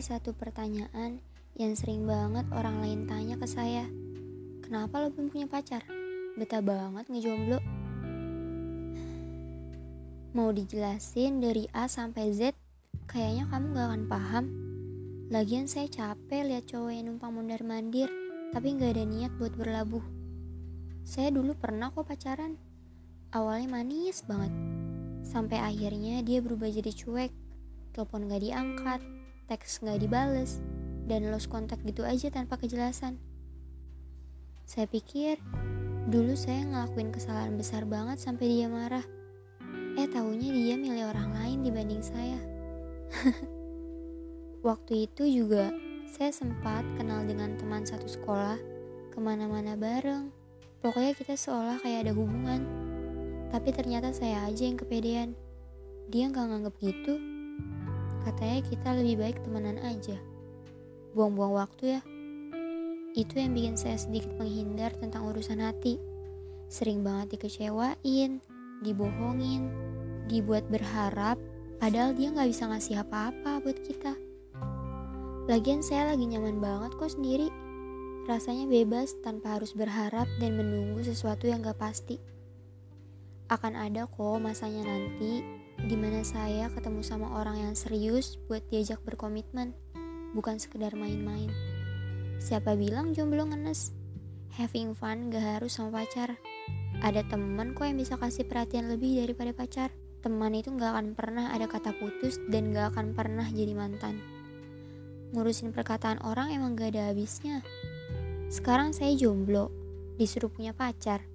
Satu pertanyaan yang sering banget orang lain tanya ke saya. Kenapa lo belum punya pacar? Betah banget ngejomblo. Mau dijelasin dari A sampai Z, kayaknya kamu gak akan paham. Lagian saya capek lihat cowok yang numpang mondar-mandir, tapi gak ada niat buat berlabuh. Saya dulu pernah kok pacaran. Awalnya manis banget. Sampai akhirnya dia berubah jadi cuek. Telepon gak diangkat, teks gak dibales, dan lost kontak gitu aja tanpa kejelasan. Saya pikir, dulu saya ngelakuin kesalahan besar banget sampai dia marah. Eh taunya dia milih orang lain dibanding saya. Waktu itu juga saya sempat kenal dengan teman satu sekolah, ke mana-mana bareng. Pokoknya kita seolah kayak ada hubungan. Tapi ternyata saya aja yang kepedean. Dia nggak nganggep gitu. Katanya kita lebih baik temenan aja. Buang-buang waktu ya. Itu yang bikin saya sedikit menghindar tentang urusan hati. Sering banget dikecewain, dibohongin, dibuat berharap, padahal dia nggak bisa ngasih apa-apa buat kita. Lagian saya lagi nyaman banget kok sendiri. Rasanya bebas tanpa harus berharap dan menunggu sesuatu yang gak pasti. Akan ada kok masanya nanti di mana saya ketemu sama orang yang serius buat diajak berkomitmen, bukan sekedar main-main. Siapa bilang jomblo ngenes? Having fun gak harus sama pacar. Ada teman kok yang bisa kasih perhatian lebih daripada pacar. Teman itu gak akan pernah ada kata putus dan gak akan pernah jadi mantan. Ngurusin perkataan orang emang gak ada habisnya. Sekarang saya jomblo, disuruh punya pacar.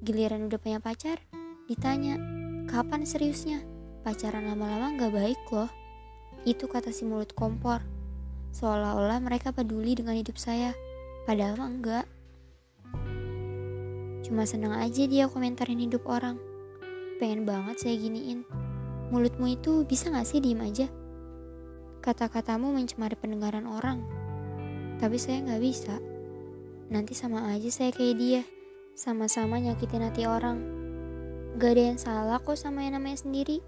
Giliran udah punya pacar, ditanya, kapan seriusnya? Pacaran lama-lama gak baik loh. Itu kata si mulut kompor. Seolah-olah mereka peduli dengan hidup saya. Padahal enggak. Cuma seneng aja dia komentarin hidup orang. Pengen banget saya giniin. Mulutmu itu bisa gak sih diem aja? Kata-katamu mencemari pendengaran orang. Tapi saya gak bisa. Nanti sama aja saya kayak dia. Sama-sama nyakitin hati orang. Gak ada yang salah kok sama yang namanya sendiri.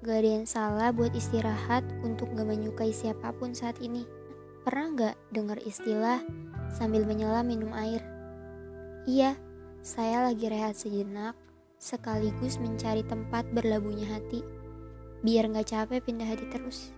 Gak ada yang salah buat istirahat untuk gak menyukai siapa pun saat ini. Pernah gak dengar istilah sambil menyelam minum air? Iya, saya lagi rehat sejenak, sekaligus mencari tempat berlabuhnya hati, biar gak capek pindah hati terus.